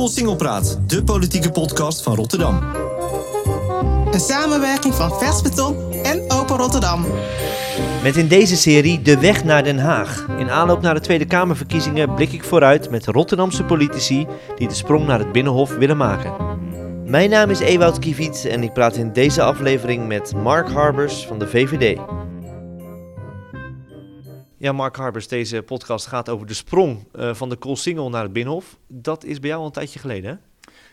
Koolsingelpraat, de politieke podcast van Rotterdam. Een samenwerking van Vers Beton en Open Rotterdam. Met in deze serie De Weg naar Den Haag. In aanloop naar de Tweede Kamerverkiezingen blik ik vooruit met Rotterdamse politici die de sprong naar het Binnenhof willen maken. Mijn naam is Ewout Kiviet en ik praat in deze aflevering met Mark Harbers van de VVD. Ja, Mark Harbers, deze podcast gaat over de sprong uh, van de Koolsingel naar het Binnenhof. Dat is bij jou al een tijdje geleden, hè?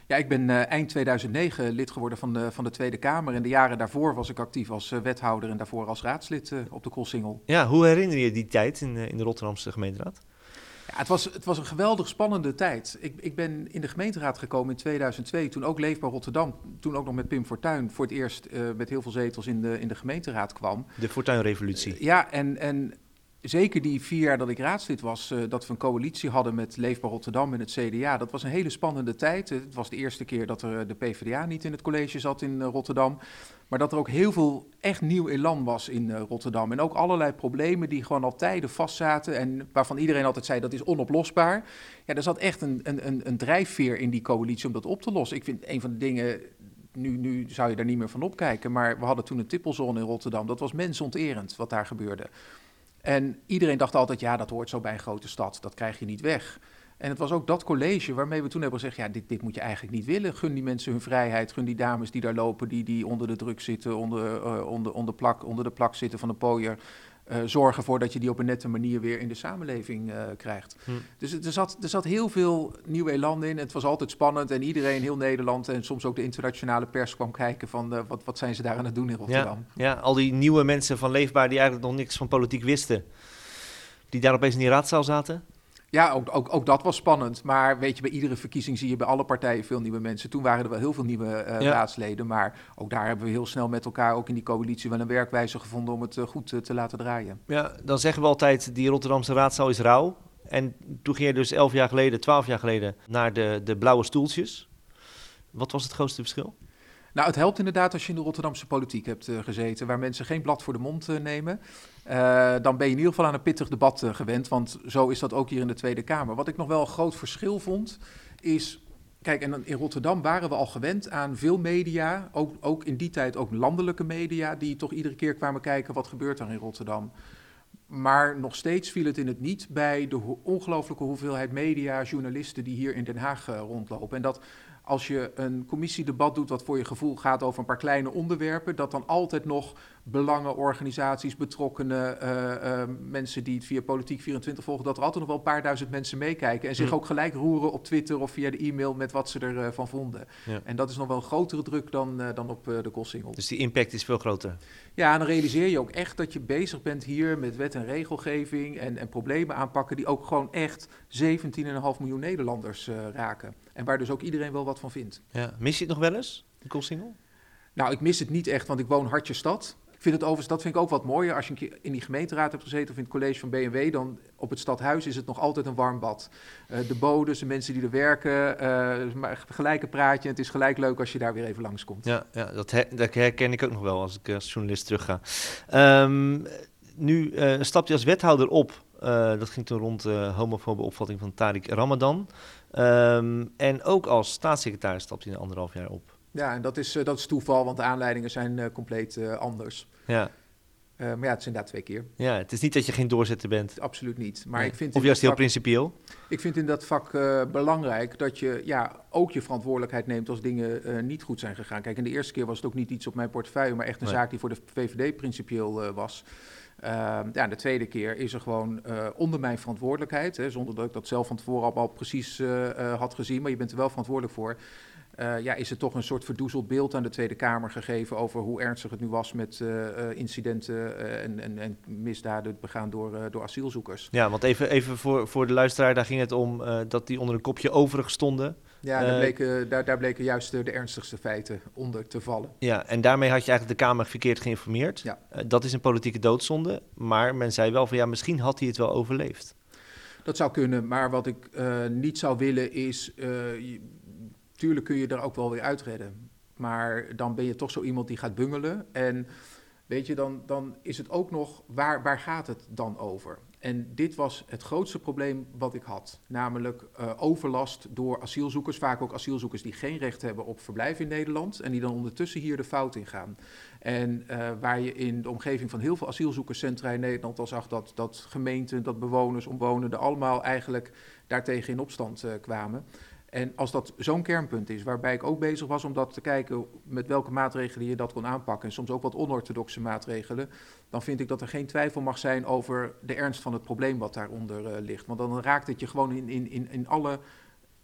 Ja, ik ben uh, eind 2009 lid geworden van de, van de Tweede Kamer. En de jaren daarvoor was ik actief als uh, wethouder en daarvoor als raadslid op de Koolsingel. Ja, hoe herinner je die tijd in, in de Rotterdamse gemeenteraad? Ja, het, was, het was een geweldig spannende tijd. Ik, ik ben in de gemeenteraad gekomen in 2002, toen ook Leefbaar Rotterdam, toen ook nog met Pim Fortuyn, voor het eerst met heel veel zetels in de, in de gemeenteraad kwam. De Fortuyn-revolutie. ja, en... en zeker die vier jaar dat ik raadslid was, uh, dat we een coalitie hadden met Leefbaar Rotterdam en het CDA. Dat was een hele spannende tijd. Het was de eerste keer dat er de PvdA niet in het college zat in uh, Rotterdam. Maar dat er ook heel veel echt nieuw elan was in Rotterdam. En ook allerlei problemen die gewoon al tijden vastzaten en waarvan iedereen altijd zei dat is onoplosbaar. Ja, er zat echt een, een, een drijfveer in die coalitie om dat op te lossen. Ik vind een van de dingen nu, nu, zou je daar niet meer van opkijken. Maar we hadden toen een tippelzone in Rotterdam. Dat was mensonterend wat daar gebeurde. En iedereen dacht altijd, ja, dat hoort zo bij een grote stad, dat krijg je niet weg. En het was ook dat college waarmee we toen hebben gezegd, ja, dit, dit moet je eigenlijk niet willen. Gun die mensen hun vrijheid, gun die dames die daar lopen, die, die onder de druk zitten, onder, uh, onder, onder, plak, onder de plak zitten van de pooier. Uh, zorgen ervoor dat je die op een nette manier weer in de samenleving uh, krijgt. Hm. Dus er zat, er zat heel veel nieuw elan in. Het was altijd spannend en iedereen, heel Nederland en soms ook de internationale pers kwam kijken van uh, wat, wat zijn ze daar aan het doen in Rotterdam. Ja, ja, al die nieuwe mensen van Leefbaar die eigenlijk nog niks van politiek wisten, die daar opeens in die raadzaal zaten. Ja, ook, ook, ook dat was spannend. Maar weet je, bij iedere verkiezing zie je bij alle partijen veel nieuwe mensen. Toen waren er wel heel veel nieuwe uh, ja. raadsleden. Maar ook daar hebben we heel snel met elkaar, ook in die coalitie, wel een werkwijze gevonden om het uh, goed uh, te laten draaien. Ja, dan zeggen we altijd, die Rotterdamse raadzaal is rauw. En toen ging je dus elf jaar geleden, twaalf jaar geleden, naar de, de blauwe stoeltjes. Wat was het grootste verschil? Nou, het helpt inderdaad als je in de Rotterdamse politiek hebt uh, gezeten, waar mensen geen blad voor de mond uh, nemen. Uh, dan ben je in ieder geval aan een pittig debat gewend, want zo is dat ook hier in de Tweede Kamer. Wat ik nog wel een groot verschil vond, is Kijk, en in Rotterdam waren we al gewend aan veel media, ook, ook, in die tijd ook landelijke media, die toch iedere keer kwamen kijken wat gebeurt er in Rotterdam. Maar nog steeds viel het in het niet bij de ongelooflijke hoeveelheid media, journalisten die hier in Den Haag rondlopen. En dat als je een commissiedebat doet wat voor je gevoel gaat over een paar kleine onderwerpen, dat dan altijd nog belangenorganisaties, betrokkenen, uh, uh, mensen die het via Politiek 24 volgen, dat er altijd nog wel een paar duizend mensen meekijken en zich ook gelijk roeren op Twitter of via de e-mail met wat ze ervan van vonden. Ja. En dat is nog wel een grotere druk dan, dan op de Koolsingel. Dus die impact is veel groter? Ja, en dan realiseer je ook echt dat je bezig bent hier met wet en regelgeving en, en problemen aanpakken die ook gewoon echt 17,5 miljoen Nederlanders raken. En waar dus ook iedereen wel wat van vindt. Ja. Mis je het nog wel eens, de Koolsingel? Nou, ik mis het niet echt, want ik woon hartje stad. Ik vind het overigens, dat vind ik ook wat mooier. Als je in die gemeenteraad hebt gezeten of in het college van BMW, dan op het stadhuis is het nog altijd een warm bad. Uh, de bodes, de mensen die er werken, uh, gelijk een praatje. Het is gelijk leuk als je daar weer even langskomt. Ja, ja dat, dat herken ik ook nog wel als ik als journalist terugga. Um, nu uh, stap je als wethouder op. dat ging toen rond de homofobe opvatting van Tariq Ramadan. Um, en ook als staatssecretaris stapt hij een anderhalf jaar op. Ja, en dat is, uh, dat is toeval, want de aanleidingen zijn uh, compleet uh, anders. Ja. maar ja, het is inderdaad twee keer. Ja, het is niet dat je geen doorzetter bent. Absoluut niet. Maar nee. ik vind of juist heel vak, principieel? Ik vind in dat vak belangrijk dat je ja, ook je verantwoordelijkheid neemt als dingen niet goed zijn gegaan. Kijk, in de eerste keer was het ook niet iets op mijn portefeuille, maar echt een nee. zaak die voor de VVD principieel was. Uh, ja, de tweede keer is er gewoon onder mijn verantwoordelijkheid, hè, zonder dat ik dat zelf van tevoren al precies uh, had gezien, maar je bent er wel verantwoordelijk voor. Ja, is er toch een soort verdoezeld beeld aan de Tweede Kamer gegeven over hoe ernstig het nu was met incidenten en, en, en, misdaden begaan door, door asielzoekers. Ja, want even, even voor, voor de luisteraar, daar ging het om dat die onder een kopje overig stonden. Ja, daar bleken, daar, daar bleken juist de, de, ernstigste feiten onder te vallen. Ja, en daarmee had je eigenlijk de Kamer verkeerd geïnformeerd. Ja. Dat is een politieke doodzonde, maar men zei wel van ja, misschien had hij het wel overleefd. Dat zou kunnen, maar wat ik uh, niet zou willen is, uh, tuurlijk kun je er ook wel weer uitredden. Maar dan ben je toch zo iemand die gaat bungelen en... Weet je, dan, dan is het ook nog, waar, waar gaat het dan over? En dit was het grootste probleem wat ik had. Namelijk uh, overlast door asielzoekers. Vaak ook asielzoekers die geen recht hebben op verblijf in Nederland. En die dan ondertussen hier de fout in gaan. En uh, waar je in de omgeving van heel veel asielzoekerscentra in Nederland al zag dat, dat gemeenten, dat bewoners, omwonenden allemaal eigenlijk daartegen in opstand uh, kwamen. En als dat zo'n kernpunt is, waarbij ik ook bezig was om dat te kijken met welke maatregelen je dat kon aanpakken, en soms ook wat onorthodoxe maatregelen, dan vind ik dat er geen twijfel mag zijn over de ernst van het probleem wat daaronder uh, ligt. Want dan raakt het je gewoon in, in, in, in alle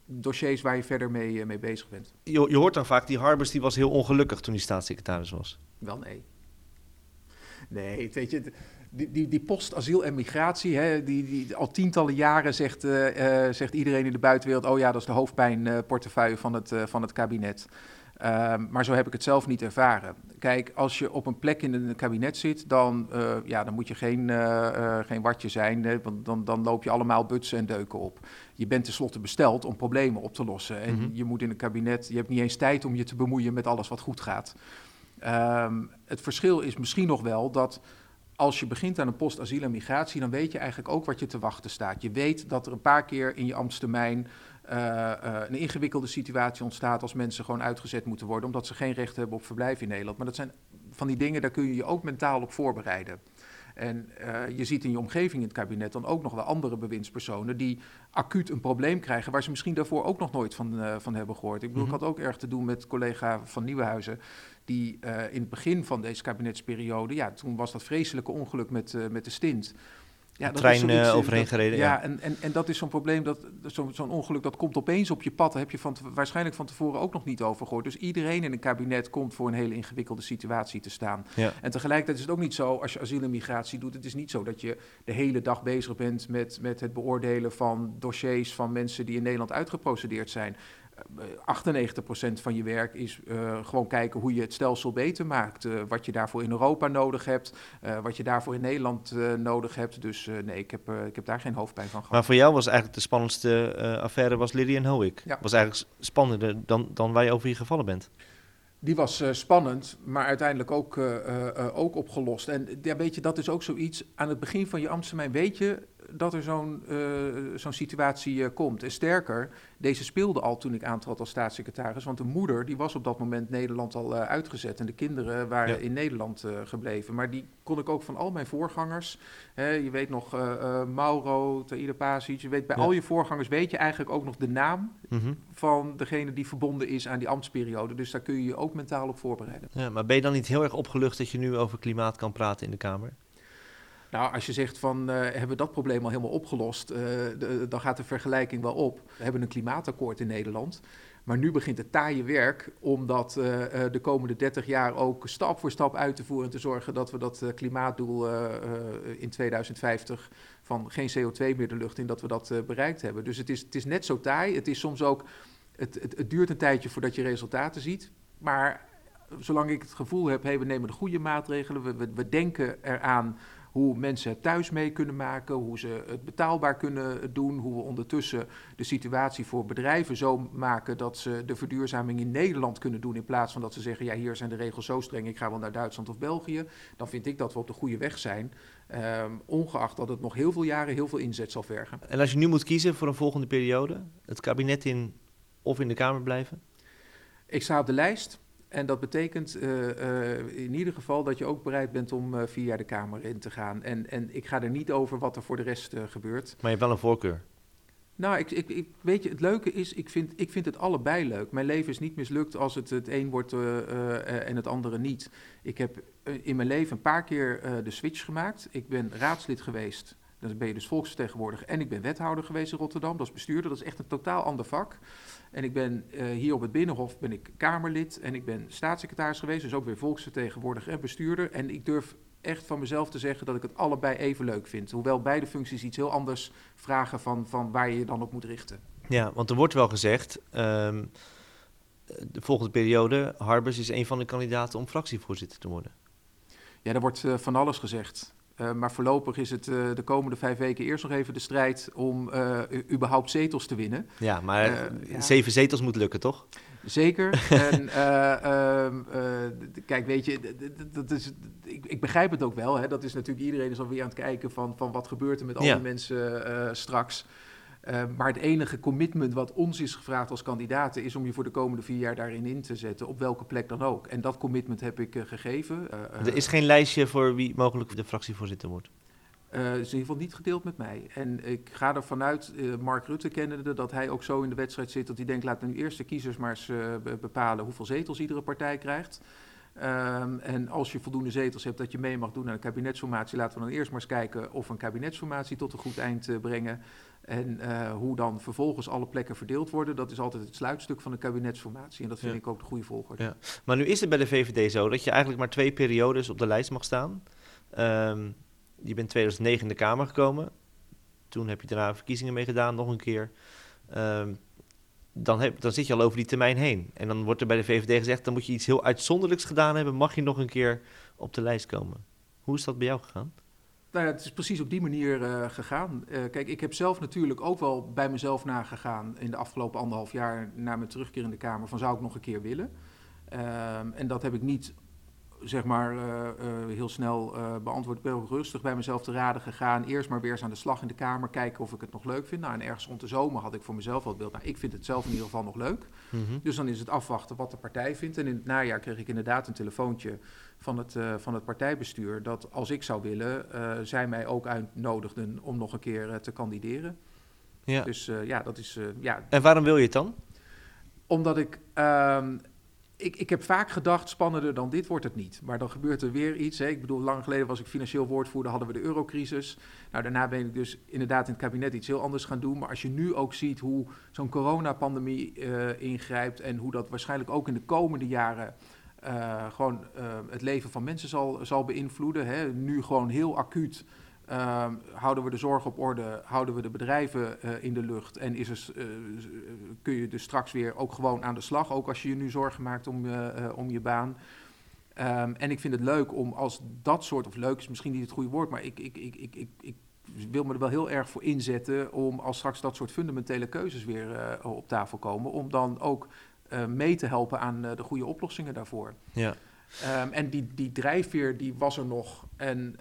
dossiers waar je verder mee, uh, mee bezig bent. Je, je hoort dan vaak, die Harbers die was heel ongelukkig toen hij staatssecretaris was. Wel nee. Nee, weet je, die, die, die post-asiel en migratie, hè, die, die, al tientallen jaren zegt, uh, uh, zegt iedereen in de buitenwereld... oh ja, dat is de hoofdpijnportefeuille van het, van het kabinet. Um, maar zo heb ik het zelf niet ervaren. Kijk, als je op een plek in een kabinet zit, dan, ja, dan moet je geen, geen watje zijn. Hè, want dan, dan loop je allemaal butsen en deuken op. Je bent tenslotte besteld om problemen op te lossen. En mm-hmm. je moet in een kabinet, je hebt niet eens tijd om je te bemoeien met alles wat goed gaat. Um, het verschil is misschien nog wel dat als je begint aan een post asiel en migratie, dan weet je eigenlijk ook wat je te wachten staat. Je weet dat er een paar keer in je ambtstermijn uh, uh, een ingewikkelde situatie ontstaat als mensen gewoon uitgezet moeten worden, omdat ze geen recht hebben op verblijf in Nederland. Maar dat zijn van die dingen, daar kun je je ook mentaal op voorbereiden. En uh, je ziet in je omgeving in het kabinet dan ook nog wel andere bewindspersonen die acuut een probleem krijgen waar ze misschien daarvoor ook nog nooit van, uh, van hebben gehoord. Ik bedoel, ik had ook erg te doen met collega van Nieuwenhuizen, die uh, in het begin van deze kabinetsperiode, ja, toen was dat vreselijke ongeluk met, met de stint. Ja, de trein uh, overheen dat, gereden. Ja, ja, En, en, en dat is zo'n probleem, dat, zo'n zo ongeluk dat komt opeens op je pad. Daar heb je van, waarschijnlijk van tevoren ook nog niet over gehoord. Dus iedereen in een kabinet komt voor een hele ingewikkelde situatie te staan. Ja. En tegelijkertijd is het ook niet zo, als je asiel en migratie doet, het is niet zo dat je de hele dag bezig bent met, met het beoordelen van dossiers van mensen die in Nederland uitgeprocedeerd zijn. 98% van je werk is uh, gewoon kijken hoe je het stelsel beter maakt. Uh, wat je daarvoor in Europa nodig hebt, uh, wat je daarvoor in Nederland nodig hebt. Dus nee, ik heb, ik heb daar geen hoofdpijn van gehad. Maar voor jou was eigenlijk de spannendste affaire was Lilian Hoek. Ja. Was eigenlijk spannender dan, dan waar je over je gevallen bent. Die was spannend, maar uiteindelijk ook, ook opgelost. En ja, weet je, dat is ook zoiets. Aan het begin van je ambtstermijn weet je dat er zo'n zo'n situatie komt. En sterker, deze speelde al toen ik aantrad als staatssecretaris. Want de moeder die was op dat moment Nederland al uitgezet. En de kinderen waren ja. in Nederland gebleven. Maar die kon ik ook van al mijn voorgangers. Hè, je weet nog Mauro, Taïda Pasic. Je weet bij ja. al je voorgangers weet je eigenlijk ook nog de naam mm-hmm. van degene die verbonden is aan die ambtsperiode. Dus daar kun je je ook mentaal op voorbereiden. Ja, maar ben je dan niet heel erg opgelucht dat je nu over klimaat kan praten in de Kamer? Nou, als je zegt van uh, hebben we dat probleem al helemaal opgelost, de, dan gaat de vergelijking wel op. We hebben een klimaatakkoord in Nederland. Maar nu begint het taaie werk om dat uh, de komende 30 jaar ook stap voor stap uit te voeren en te zorgen dat we dat klimaatdoel in 2050 van geen CO2 meer de lucht in, dat we dat bereikt hebben. Dus het is, het is net zo taai. Het is soms ook, het, het, het duurt een tijdje voordat je resultaten ziet. Maar zolang ik het gevoel heb, hey, we nemen de goede maatregelen, we, we denken eraan hoe mensen het thuis mee kunnen maken, hoe ze het betaalbaar kunnen doen, hoe we ondertussen de situatie voor bedrijven zo maken dat ze de verduurzaming in Nederland kunnen doen in plaats van dat ze zeggen, ja hier zijn de regels zo streng, ik ga wel naar Duitsland of België, dan vind ik dat we op de goede weg zijn, um, ongeacht dat het nog heel veel jaren heel veel inzet zal vergen. En als je nu moet kiezen voor een volgende periode, het kabinet in of in de Kamer blijven? Ik sta op de lijst. En dat betekent uh, uh, in ieder geval dat je ook bereid bent om uh, vier jaar de Kamer in te gaan. En, en ik ga er niet over wat er voor de rest gebeurt. Maar je hebt wel een voorkeur? Nou, ik, ik, ik, weet je, het leuke is, ik vind, ik vind het allebei leuk. Mijn leven is niet mislukt als het het een wordt en het andere niet. Ik heb in mijn leven een paar keer de switch gemaakt. Ik ben raadslid geweest dan ben je dus volksvertegenwoordiger en ik ben wethouder geweest in Rotterdam. Dat is bestuurder, dat is echt een totaal ander vak. En ik ben uh, hier op het Binnenhof ben ik Kamerlid en ik ben staatssecretaris geweest, dus ook weer volksvertegenwoordiger en bestuurder. En ik durf echt van mezelf te zeggen dat ik het allebei even leuk vind. Hoewel beide functies iets heel anders vragen van, van waar je je dan op moet richten. Ja, want er wordt wel gezegd, um, de volgende periode, Harbers is een van de kandidaten om fractievoorzitter te worden. Ja, er wordt uh, van alles gezegd. Uh, maar voorlopig is het uh, de komende vijf weken eerst nog even de strijd om uh, überhaupt zetels te winnen. Ja, maar ja. zeven zetels moet lukken, toch? Zeker. en eh, ehm, eh, kijk, weet je, dat is, ik, ik begrijp het ook wel. Hè. Dat is natuurlijk iedereen is alweer aan het kijken van, van wat gebeurt er met al Ja. die mensen eh, straks. Eh, maar het enige commitment wat ons is gevraagd als kandidaten is om je voor de komende vier jaar daarin in te zetten, op welke plek dan ook. En dat commitment heb ik eh, gegeven. Eh, eh, Er is geen lijstje voor wie mogelijk de fractievoorzitter wordt. eh, is in ieder geval niet gedeeld met mij. En ik ga er vanuit, eh, Mark Rutte kennende, dat hij ook zo in de wedstrijd zit dat hij denkt, laten nu eerst de kiezers maar eens be- bepalen hoeveel zetels iedere partij krijgt. Ehm, en als je voldoende zetels hebt dat je mee mag doen aan een kabinetsformatie, laten we dan eerst maar eens kijken of we een kabinetsformatie tot een goed eind brengen. En eh, hoe dan vervolgens alle plekken verdeeld worden, dat is altijd het sluitstuk van een kabinetsformatie. En dat vind Ja. ik ook de goede volgorde. Ja. Maar nu is het bij de VVD zo dat je eigenlijk maar twee periodes op de lijst mag staan. Ehm, je bent in 2009 in de Kamer gekomen. Toen heb je daarna verkiezingen mee gedaan, nog een keer. Ehm, dan, heb, dan zit je al over die termijn heen. En dan wordt er bij de VVD gezegd, dan moet je iets heel uitzonderlijks gedaan hebben, mag je nog een keer op de lijst komen. Hoe is dat bij jou gegaan? Nou ja, het is precies op die manier eh, gegaan. Eh, kijk, ik heb zelf natuurlijk ook wel bij mezelf nagegaan in de afgelopen anderhalf jaar na mijn terugkeer in de Kamer van zou ik nog een keer willen. Ehm, en dat heb ik niet zeg maar eh, eh, heel snel eh, beantwoord. Ik ben ook rustig bij mezelf te raden gegaan. Eerst maar weer eens aan de slag in de Kamer, kijken of ik het nog leuk vind. Nou, en ergens rond de zomer had ik voor mezelf wel het beeld. Nou, ik vind het zelf in ieder geval nog leuk. Mhm. Dus dan is het afwachten wat de partij vindt. En in het najaar kreeg ik inderdaad een telefoontje van het, van het partijbestuur... dat als ik zou willen, eh, zij mij ook uitnodigden om nog een keer te kandideren. Ja. Dus ja, dat is... ja, En waarom wil je het dan? omdat ik, ehm, ik... Ik heb vaak gedacht, spannender dan dit wordt het niet. Maar dan gebeurt er weer iets. Hè. Ik bedoel, lang geleden was ik financieel woordvoerder, hadden we de eurocrisis. Nou, daarna ben ik dus inderdaad in het kabinet iets heel anders gaan doen. Maar als je nu ook ziet hoe zo'n coronapandemie eh ingrijpt... en hoe dat waarschijnlijk ook in de komende jaren... eh, gewoon eh, het leven van mensen zal, zal beïnvloeden. Hè. Nu gewoon heel acuut Ehm, houden we de zorg op orde, houden we de bedrijven eh, in de lucht en is er, eh, eh, kun je dus straks weer ook gewoon aan de slag, ook als je je nu zorgen maakt om, om je baan. Ehm, en ik vind het leuk om als dat soort, of leuk is misschien niet het goede woord, maar ik, ik, ik, ik, ik, ik wil me er wel heel erg voor inzetten om als straks dat soort fundamentele keuzes weer op tafel komen, om dan ook mee te helpen aan de goede oplossingen daarvoor. Ja. Ehm, en die, die drijfveer die was er nog. En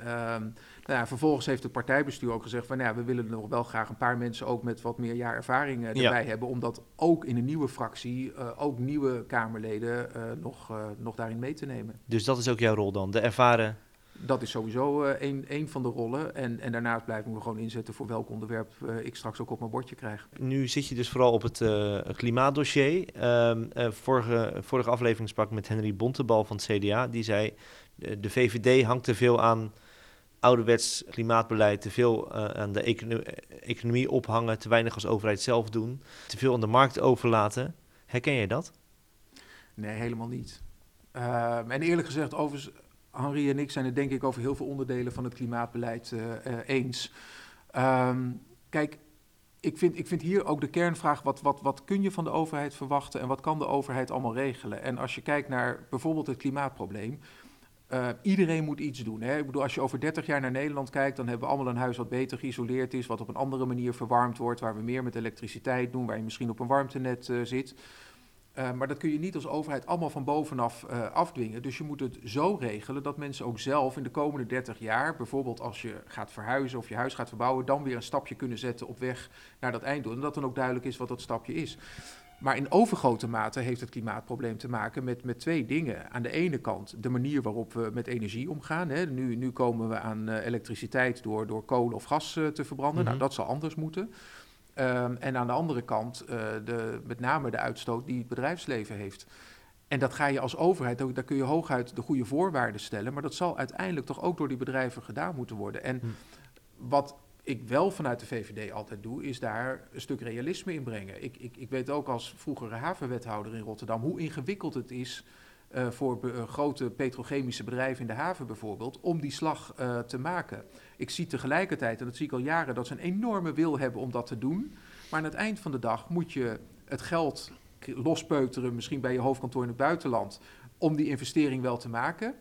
nou ja, vervolgens heeft het partijbestuur ook gezegd van nou ja, we willen nog wel graag een paar mensen ook met wat meer jaar ervaring eh, Ja. erbij hebben. Omdat ook in een nieuwe fractie, eh, ook nieuwe Kamerleden eh, nog, nog daarin mee te nemen. Dus dat is ook jouw rol dan, de ervaren... Dat is sowieso een, een van de rollen. En, en daarnaast blijven we gewoon inzetten voor welk onderwerp ik straks ook op mijn bordje krijg. Nu zit je dus vooral op het klimaatdossier. Ehm, eh, vorige, vorige aflevering sprak ik met Henry Bontebal van het CDA. Die zei, de VVD hangt te veel aan ouderwets klimaatbeleid, te veel eh, aan de econo- economie ophangen, te weinig als overheid zelf doen, te veel aan de markt overlaten. Herken je dat? Nee, helemaal niet. Ehm, en eerlijk gezegd, overigens, Henri en ik zijn het denk ik over heel veel onderdelen van het klimaatbeleid eh, eh, eens. Ehm, kijk, ik vind, ik vind hier ook de kernvraag, wat, wat, wat kun je van de overheid verwachten en wat kan de overheid allemaal regelen? En als je kijkt naar bijvoorbeeld het klimaatprobleem, eh, iedereen moet iets doen. Hè? Ik bedoel, als je over 30 jaar naar Nederland kijkt, dan hebben we allemaal een huis wat beter geïsoleerd is, wat op een andere manier verwarmd wordt, waar we meer met elektriciteit doen, waar je misschien op een warmtenet eh, zit. Uh, maar dat kun je niet als overheid allemaal van bovenaf uh, afdwingen. Dus je moet het zo regelen dat mensen ook zelf in de komende 30 jaar, bijvoorbeeld als je gaat verhuizen of je huis gaat verbouwen, dan weer een stapje kunnen zetten op weg naar dat einddoel. En dat dan ook duidelijk is wat dat stapje is. Maar in overgrote mate heeft het klimaatprobleem te maken met, met twee dingen. Aan de ene kant de manier waarop we met energie omgaan. Hè. Nu, nu komen we aan uh, elektriciteit door, door kolen of gas uh, te verbranden. Mm -hmm. Nou, dat zal anders moeten. Um, en aan de andere kant uh, de, met name de uitstoot die het bedrijfsleven heeft. En dat ga je als overheid, daar kun je hooguit de goede voorwaarden stellen, maar dat zal uiteindelijk toch ook door die bedrijven gedaan moeten worden. En hm. wat ik wel vanuit de VVD altijd doe, is daar een stuk realisme in brengen. Ik, ik, ik weet ook als vroegere havenwethouder in Rotterdam hoe ingewikkeld het is uh, voor grote petrochemische bedrijven in de haven bijvoorbeeld, om die slag uh, te maken. Ik zie tegelijkertijd, en dat zie ik al jaren, dat ze een enorme wil hebben om dat te doen. Maar aan het eind van de dag moet je het geld lospeuteren, misschien bij je hoofdkantoor in het buitenland, om die investering wel te maken.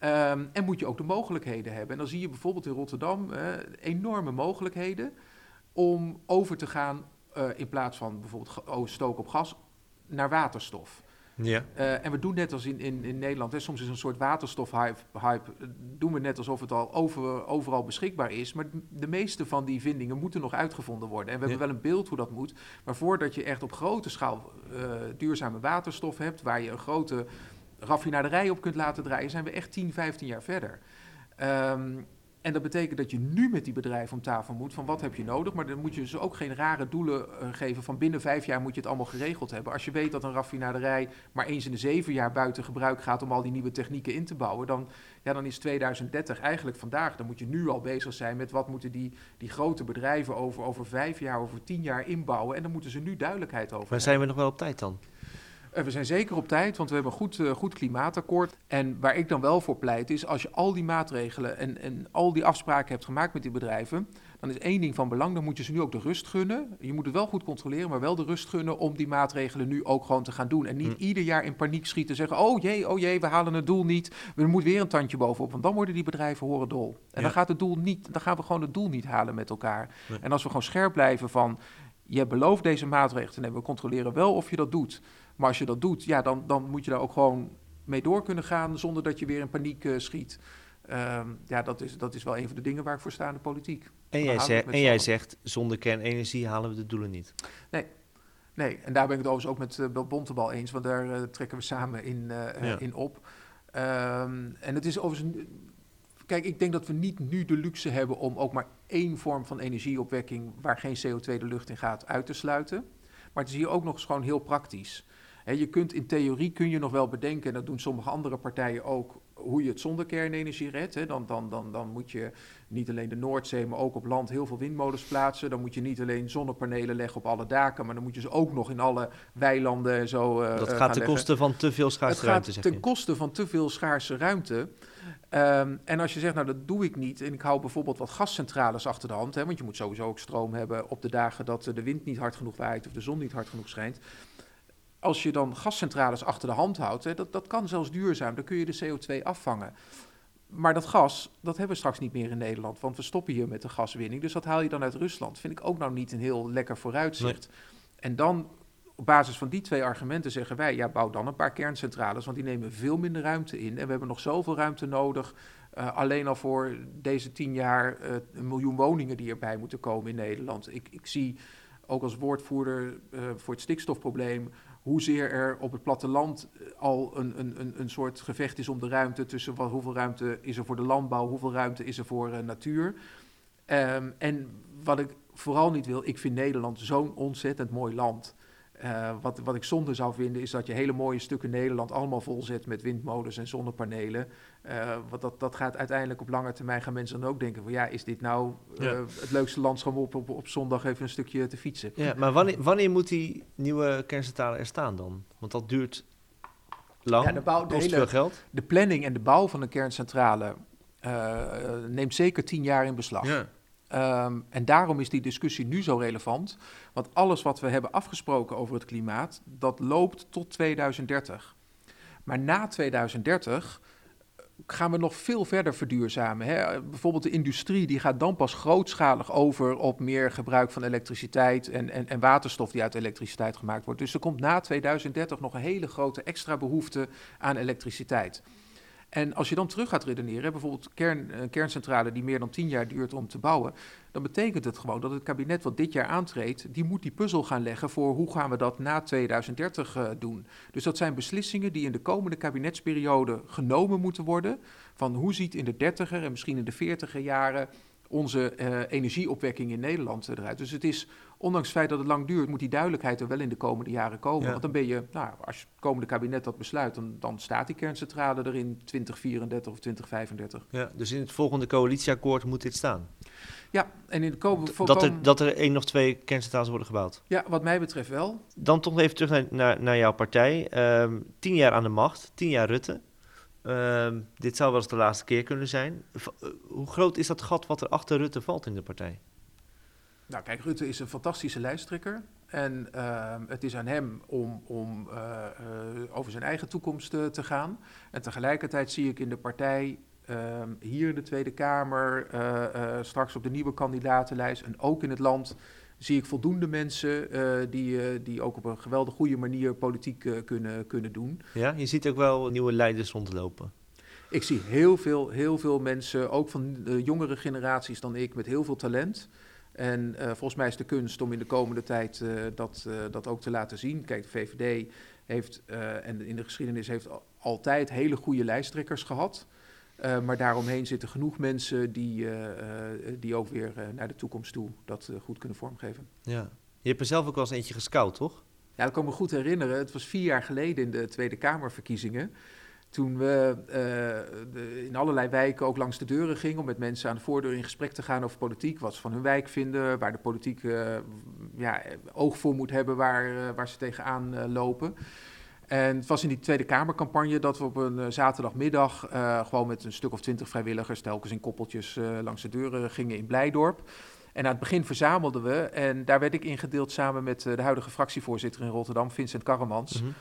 Um, en moet je ook de mogelijkheden hebben. En dan zie je bijvoorbeeld in Rotterdam enorme mogelijkheden om over te gaan, in plaats van bijvoorbeeld stoken op gas, naar waterstof. Ja. Uh, en we doen net als in, in, in Nederland, hè, soms is een soort waterstofhype, hype, doen we net alsof het al over, overal beschikbaar is. Maar de meeste van die vindingen moeten nog uitgevonden worden. En we hebben wel een beeld hoe dat moet. Maar voordat je echt op grote schaal duurzame waterstof hebt, waar je een grote raffinaderij op kunt laten draaien, zijn we echt 10, 15 jaar verder. Um, en dat betekent dat je nu met die bedrijven om tafel moet van wat heb je nodig. Maar dan moet je dus ook geen rare doelen uh, geven van binnen vijf jaar moet je het allemaal geregeld hebben. Als je weet dat een raffinaderij maar eens in de zeven jaar buiten gebruik gaat om al die nieuwe technieken in te bouwen, dan, ja, dan is 2030 eigenlijk vandaag. Dan moet je nu al bezig zijn met wat moeten die, die grote bedrijven over, over vijf jaar, over tien jaar inbouwen. En dan moeten ze nu duidelijkheid over. Maar zijn we nog wel op tijd dan? Uh, we zijn zeker op tijd, want we hebben een goed, uh, goed klimaatakkoord. En waar ik dan wel voor pleit is, als je al die maatregelen en, en al die afspraken hebt gemaakt met die bedrijven, dan is één ding van belang, dan moet je ze nu ook de rust gunnen. Je moet het wel goed controleren, maar wel de rust gunnen om die maatregelen nu ook gewoon te gaan doen. En niet hm. ieder jaar in paniek schieten zeggen, oh jee, oh jee, we halen het doel niet. We moeten weer een tandje bovenop, want dan worden die bedrijven horen dol. En ja. dan gaat het doel niet, dan gaan we gewoon het doel niet halen met elkaar. Nee. En als we gewoon scherp blijven van, je hebt beloofd deze maatregelen te nemen, we controleren wel of je dat doet. Maar als je dat doet, ja, dan, dan moet je daar ook gewoon mee door kunnen gaan zonder dat je weer in paniek uh, schiet. Um, ja, dat is, dat is wel een van de dingen waar ik voor sta in de politiek. En, jij, zegt, en jij zegt, zonder kernenergie halen we de doelen niet. Nee, nee. en daar ben ik het overigens ook met uh, Bontebal eens, want daar uh, trekken we samen in, uh, ja. in op. Um, en het is overigens... Kijk, ik denk dat we niet nu de luxe hebben om ook maar één vorm van energieopwekking waar geen CO2 de lucht in gaat uit te sluiten. Maar het is hier ook nog eens gewoon heel praktisch. Je kunt in theorie kun je nog wel bedenken, en dat doen sommige andere partijen ook, hoe je het zonder kernenergie redt. He. Dan, dan, dan, dan moet je niet alleen de Noordzee, maar ook op land heel veel windmolens plaatsen. Dan moet je niet alleen zonnepanelen leggen op alle daken, maar dan moet je ze ook nog in alle weilanden en zo. Uh, dat gaat ten koste van te veel schaarse ruimte. Het gaat ten koste van te veel schaarse ruimte. Um, en als je zegt, nou dat doe ik niet, en ik hou bijvoorbeeld wat gascentrales achter de hand, hè, want je moet sowieso ook stroom hebben op de dagen dat de wind niet hard genoeg waait of de zon niet hard genoeg schijnt als je dan gascentrales achter de hand houdt, hè, dat, dat kan zelfs duurzaam, dan kun je de CO2 afvangen. Maar dat gas, dat hebben we straks niet meer in Nederland, want we stoppen hier met de gaswinning. Dus dat haal je dan uit Rusland. Vind ik ook nou niet een heel lekker vooruitzicht. Nee. En dan op basis van die twee argumenten zeggen wij, ja, bouw dan een paar kerncentrales, want die nemen veel minder ruimte in. En we hebben nog zoveel ruimte nodig, uh, alleen al voor deze tien jaar uh, een miljoen woningen die erbij moeten komen in Nederland. Ik, ik zie ook als woordvoerder uh, voor het stikstofprobleem hoezeer er op het platteland al een, een, een, soort gevecht is om de ruimte tussen wat, hoeveel ruimte is er voor de landbouw, hoeveel ruimte is er voor uh, natuur. Um, en wat ik vooral niet wil, ik vind Nederland zo'n ontzettend mooi land. Uh, wat, wat ik zonde zou vinden is dat je hele mooie stukken Nederland allemaal volzet met windmolens en zonnepanelen. Uh, want dat, dat gaat uiteindelijk op lange termijn gaan mensen dan ook denken van ja, is dit nou uh, ja. het leukste landschap om op, op, op, zondag even een stukje te fietsen. Ja, maar wanneer, wanneer moet die nieuwe kerncentrale er staan dan? Want dat duurt lang, ja, de bouw, de kost hele, veel geld. De planning en de bouw van een kerncentrale neemt zeker tien jaar in beslag. Ja. Um, en daarom is die discussie nu zo relevant. Want alles wat we hebben afgesproken over het klimaat, dat loopt tot 2030. Maar na 2030 gaan we nog veel verder verduurzamen. Hè? Bijvoorbeeld de industrie die gaat dan pas grootschalig over op meer gebruik van elektriciteit en, en, en waterstof die uit elektriciteit gemaakt wordt. Dus er komt na 2030 nog een hele grote extra behoefte aan elektriciteit. En als je dan terug gaat redeneren, bijvoorbeeld kern, een kerncentrale die meer dan tien jaar duurt om te bouwen, dan betekent het gewoon dat het kabinet wat dit jaar aantreedt, die moet die puzzel gaan leggen voor hoe gaan we dat na 2030 uh, doen. Dus dat zijn beslissingen die in de komende kabinetsperiode genomen moeten worden, van hoe ziet in de dertiger en misschien in de veertiger jaren onze uh, energieopwekking in Nederland eruit. Dus het is, ondanks het feit dat het lang duurt, moet die duidelijkheid er wel in de komende jaren komen. Ja. Want dan ben je, nou, als het komende kabinet dat besluit, dan, dan staat die kerncentrale er in 2034 of 2035. Ja, dus in het volgende coalitieakkoord moet dit staan? Ja, en in de komende... Dat er, dat er één of twee kerncentrales worden gebouwd? Ja, wat mij betreft wel. Dan toch even terug naar, naar, naar jouw partij. Um, tien jaar aan de macht, tien jaar Rutte. Uh, dit zou wel eens de laatste keer kunnen zijn. V uh, hoe groot is dat gat wat er achter Rutte valt in de partij? Nou, kijk, Rutte is een fantastische lijsttrekker. En uh, het is aan hem om, om uh, over zijn eigen toekomst te gaan. En tegelijkertijd zie ik in de partij, ehm, hier in de Tweede Kamer, straks op de nieuwe kandidatenlijst en ook in het land zie ik voldoende mensen die, die ook op een geweldig goede manier politiek kunnen, kunnen doen. Ja, je ziet ook wel nieuwe leiders rondlopen. Ik zie heel veel, heel veel mensen, ook van de jongere generaties dan ik, met heel veel talent. En volgens mij is de kunst om in de komende tijd dat, dat ook te laten zien. Kijk, de VVD heeft, en in de geschiedenis heeft altijd hele goede lijsttrekkers gehad. Maar daaromheen zitten genoeg mensen die, die ook weer naar de toekomst toe dat goed kunnen vormgeven. Ja. Je hebt er zelf ook wel eens eentje gescout, toch? Ja, dat kan me goed herinneren. Het was vier jaar geleden in de Tweede Kamerverkiezingen. Toen we de, in allerlei wijken ook langs de deuren gingen om met mensen aan de voordeur in gesprek te gaan over politiek. Wat ze van hun wijk vinden, waar de politiek ja, oog voor moet hebben, waar, waar ze tegenaan lopen. En het was in die Tweede Kamercampagne dat we op een zaterdagmiddag gewoon met een stuk of twintig vrijwilligers, telkens in koppeltjes langs de deuren gingen in Blijdorp. En aan het begin verzamelden we en daar werd ik ingedeeld samen met de huidige fractievoorzitter in Rotterdam, Vincent Karremans. -hmm.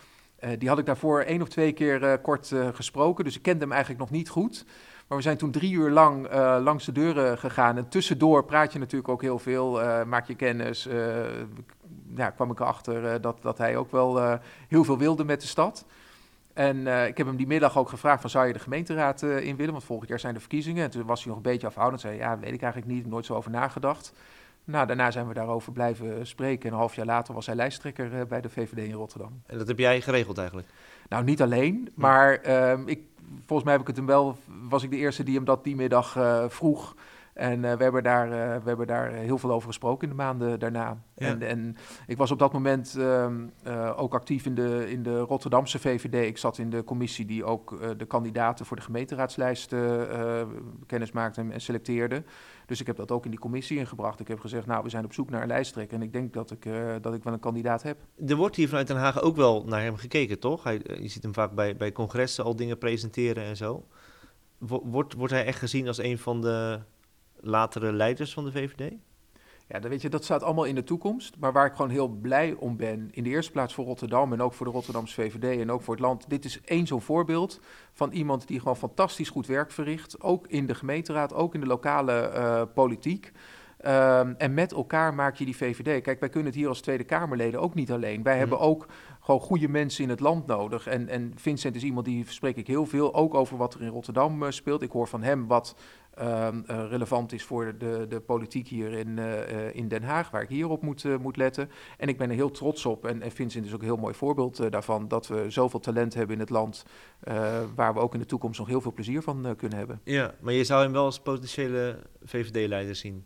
Die had ik daarvoor één of twee keer kort gesproken, dus ik kende hem eigenlijk nog niet goed. Maar we zijn toen drie uur lang langs de deuren gegaan. En tussendoor praat je natuurlijk ook heel veel, maak je kennis. Uh, ja, kwam ik erachter dat, dat hij ook wel heel veel wilde met de stad. En ik heb hem die middag ook gevraagd van zou je de gemeenteraad in willen? Want volgend jaar zijn de verkiezingen. En toen was hij nog een beetje afhoudend. Zei ja, weet ik eigenlijk niet, nooit zo over nagedacht. Nou, daarna zijn we daarover blijven spreken. En een half jaar later was hij lijsttrekker bij de VVD in Rotterdam. En dat heb jij geregeld eigenlijk? Nou, niet alleen, maar uh, ik, volgens mij heb ik het hem wel, was ik de eerste die hem dat die middag uh, vroeg. En uh, we, hebben daar, uh, we hebben daar heel veel over gesproken in de maanden daarna. Ja. En, en ik was op dat moment uh, ook actief in de, in de Rotterdamse VVD. Ik zat in de commissie die ook de kandidaten voor de gemeenteraadslijst kennis maakte en selecteerde. Dus ik heb dat ook in die commissie ingebracht. Ik heb gezegd, nou, we zijn op zoek naar een lijsttrekker. En ik denk dat ik, dat ik wel een kandidaat heb. Er wordt hier vanuit Den Haag ook wel naar hem gekeken, toch? Hij, je ziet hem vaak bij, bij congressen al dingen presenteren en zo. Wordt, wordt hij echt gezien als een van de latere leiders van de VVD? Ja, dan weet je, dat staat allemaal in de toekomst. Maar waar ik gewoon heel blij om ben, in de eerste plaats voor Rotterdam en ook voor de Rotterdamse VVD en ook voor het land. Dit is één zo'n voorbeeld van iemand die gewoon fantastisch goed werk verricht. Ook in de gemeenteraad, ook in de lokale uh, politiek. Um, en met elkaar maak je die VVD. Kijk, wij kunnen het hier als Tweede Kamerleden ook niet alleen. Wij mm. hebben ook gewoon goede mensen in het land nodig. En, en Vincent is iemand die spreek ik heel veel, ook over wat er in Rotterdam uh, speelt. Ik hoor van hem wat um, uh, relevant is voor de, de politiek hier in, uh, in Den Haag, waar ik hier op moet, moet letten. En ik ben er heel trots op. En, en Vincent is ook een heel mooi voorbeeld daarvan, dat we zoveel talent hebben in het land, waar we ook in de toekomst nog heel veel plezier van kunnen hebben. Ja, maar je zou hem wel als potentiële VVD-leider zien?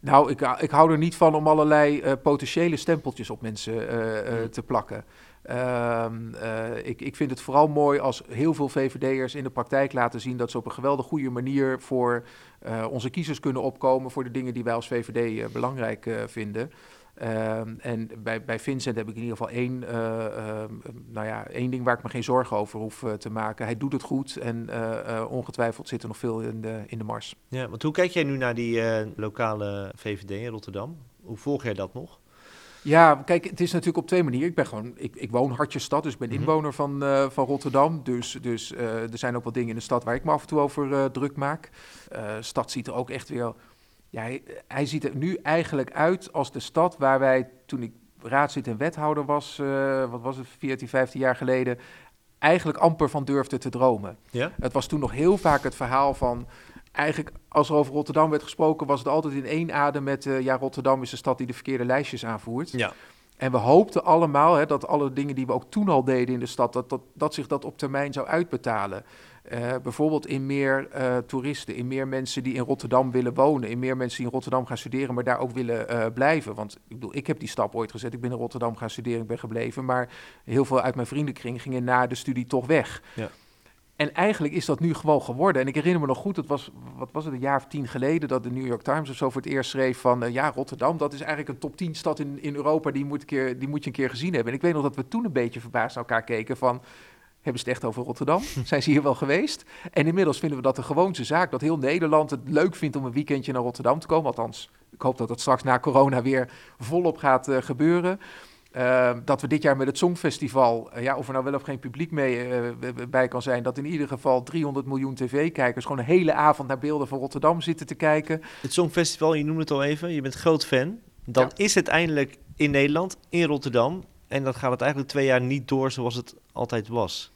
Nou, ik, ik hou er niet van om allerlei uh, potentiële stempeltjes op mensen uh, uh, te plakken. Um, ik, ik vind het vooral mooi als heel veel VVD'ers in de praktijk laten zien dat ze op een geweldig goede manier voor onze kiezers kunnen opkomen voor de dingen die wij als VVD belangrijk vinden. Um, en bij, bij Vincent heb ik in ieder geval één, uh, uh, nou ja, één ding waar ik me geen zorgen over hoef uh, te maken. Hij doet het goed en ongetwijfeld zit er nog veel in de, in de mars. Ja, want hoe kijk jij nu naar die lokale VVD in Rotterdam? Hoe volg jij dat nog? Ja, kijk, het is natuurlijk op twee manieren. Ik ben gewoon, ik, ik woon Hartjesstad, dus ik ben inwoner van, uh, van Rotterdam. Dus, dus uh, er zijn ook wat dingen in de stad waar ik me af en toe over uh, druk maak. Stad ziet er ook echt weer ja, hij, hij, ziet er nu eigenlijk uit als de stad waar wij, toen ik raadslid en wethouder was, uh, wat was het, 14, 15 jaar geleden, eigenlijk amper van durfde te dromen. Ja? Het was toen nog heel vaak het verhaal van, eigenlijk als er over Rotterdam werd gesproken, was het altijd in één adem met, uh, ja, Rotterdam is de stad die de verkeerde lijstjes aanvoert. Ja. En we hoopten allemaal hè, dat alle dingen die we ook toen al deden in de stad, dat, dat, dat zich dat op termijn zou uitbetalen. Uh, bijvoorbeeld in meer uh, toeristen, in meer mensen die in Rotterdam willen wonen, in meer mensen die in Rotterdam gaan studeren, maar daar ook willen uh, blijven. Want ik bedoel, ik heb die stap ooit gezet. Ik ben in Rotterdam gaan studeren, ik ben gebleven, maar heel veel uit mijn vriendenkring gingen na de studie toch weg. Ja. En eigenlijk is dat nu gewoon geworden. En ik herinner me nog goed, het was, wat was het, een jaar of tien geleden, dat de New York Times of zo voor het eerst schreef van, ja, Rotterdam, dat is eigenlijk een top 10 stad in, in Europa, die moet, keer, die moet je een keer gezien hebben. En ik weet nog dat we toen een beetje verbaasd naar elkaar keken van, hebben ze het echt over Rotterdam? Zijn ze hier wel geweest? En inmiddels vinden we dat de gewoonste zaak, dat heel Nederland het leuk vindt om een weekendje naar Rotterdam te komen. Althans, ik hoop dat dat straks na corona weer volop gaat uh, gebeuren. Uh, dat we dit jaar met het Songfestival, uh, ja, of er nou wel of geen publiek mee bij kan zijn, dat in ieder geval 300 miljoen tv-kijkers gewoon een hele avond naar beelden van Rotterdam zitten te kijken. Het Songfestival, je noemde het al even, je bent groot fan. Dan Ja. is het eindelijk in Nederland, in Rotterdam. En dan gaat het eigenlijk twee jaar niet door zoals het altijd was.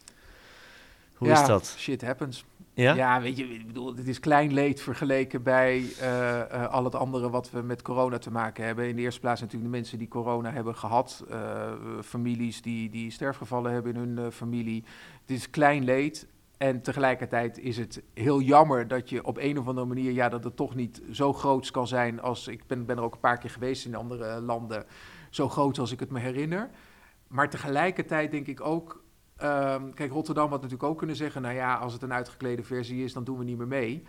Hoe ja, is dat? Shit happens. Ja? Ja, weet je, ik bedoel, het is klein leed vergeleken bij eh, eh, al het andere wat we met corona te maken hebben. In de eerste plaats natuurlijk de mensen die corona hebben gehad, eh, families die, die sterfgevallen hebben in hun familie. Het is klein leed. En tegelijkertijd is het heel jammer dat je op een of andere manier, ja, dat het toch niet zo groot kan zijn als, ik ben, ben er ook een paar keer geweest in andere landen, zo groot als ik het me herinner. Maar tegelijkertijd denk ik ook, Ehm, kijk, Rotterdam had natuurlijk ook kunnen zeggen: nou ja, als het een uitgeklede versie is, dan doen we niet meer mee.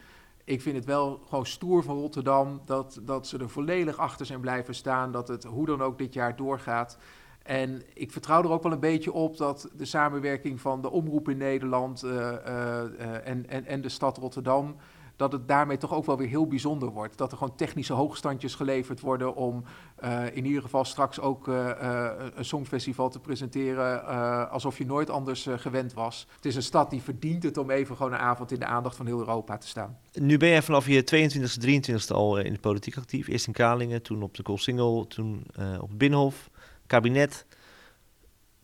Ik vind het wel gewoon stoer van Rotterdam dat, dat ze er volledig achter zijn blijven staan. Dat het hoe dan ook dit jaar doorgaat. En ik vertrouw er ook wel een beetje op dat de samenwerking van de omroep in Nederland eh, eh, en, en, en de stad Rotterdam. Dat het daarmee toch ook wel weer heel bijzonder wordt. Dat er gewoon technische hoogstandjes geleverd worden om eh, in ieder geval straks ook een songfestival te presenteren alsof je nooit anders gewend was. Het is een stad die verdient het om even gewoon een avond in de aandacht van heel Europa te staan. Nu ben jij vanaf je 22e, 23e al in de politiek actief. Eerst in Kralingen, toen op de Koolsingel, toen op het Binnenhof, kabinet.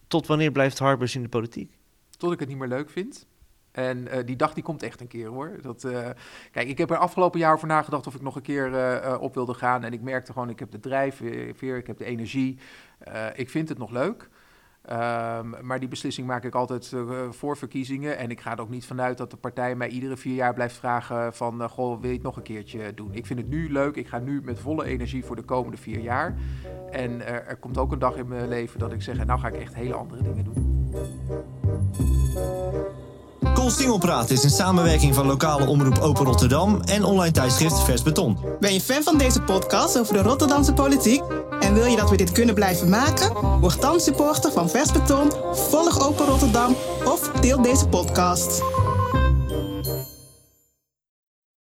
Tot wanneer blijft Harbers in de politiek? Tot ik het niet meer leuk vind. En eh, die dag die komt echt een keer hoor. Dat, eh, kijk, ik heb er afgelopen jaar over nagedacht of ik nog een keer eh, op wilde gaan. En ik merkte gewoon, ik heb de drijfveer, ik heb de energie. Ik vind het nog leuk. Ehm, maar die beslissing maak ik altijd eh, voor verkiezingen. En ik ga er ook niet vanuit dat de partij mij iedere vier jaar blijft vragen van... eh, goh, wil je het nog een keertje doen? Ik vind het nu leuk. Ik ga nu met volle energie voor de komende vier jaar. En er komt ook een dag in mijn leven dat ik zeg... nou ga ik echt hele andere dingen doen. Koolsingelpraat is een samenwerking van lokale omroep Open Rotterdam en online tijdschrift Vers Beton. Ben je fan van deze podcast over de Rotterdamse politiek? En wil je dat we dit kunnen blijven maken? Word dan supporter van Vers Beton, volg Open Rotterdam of deel deze podcast.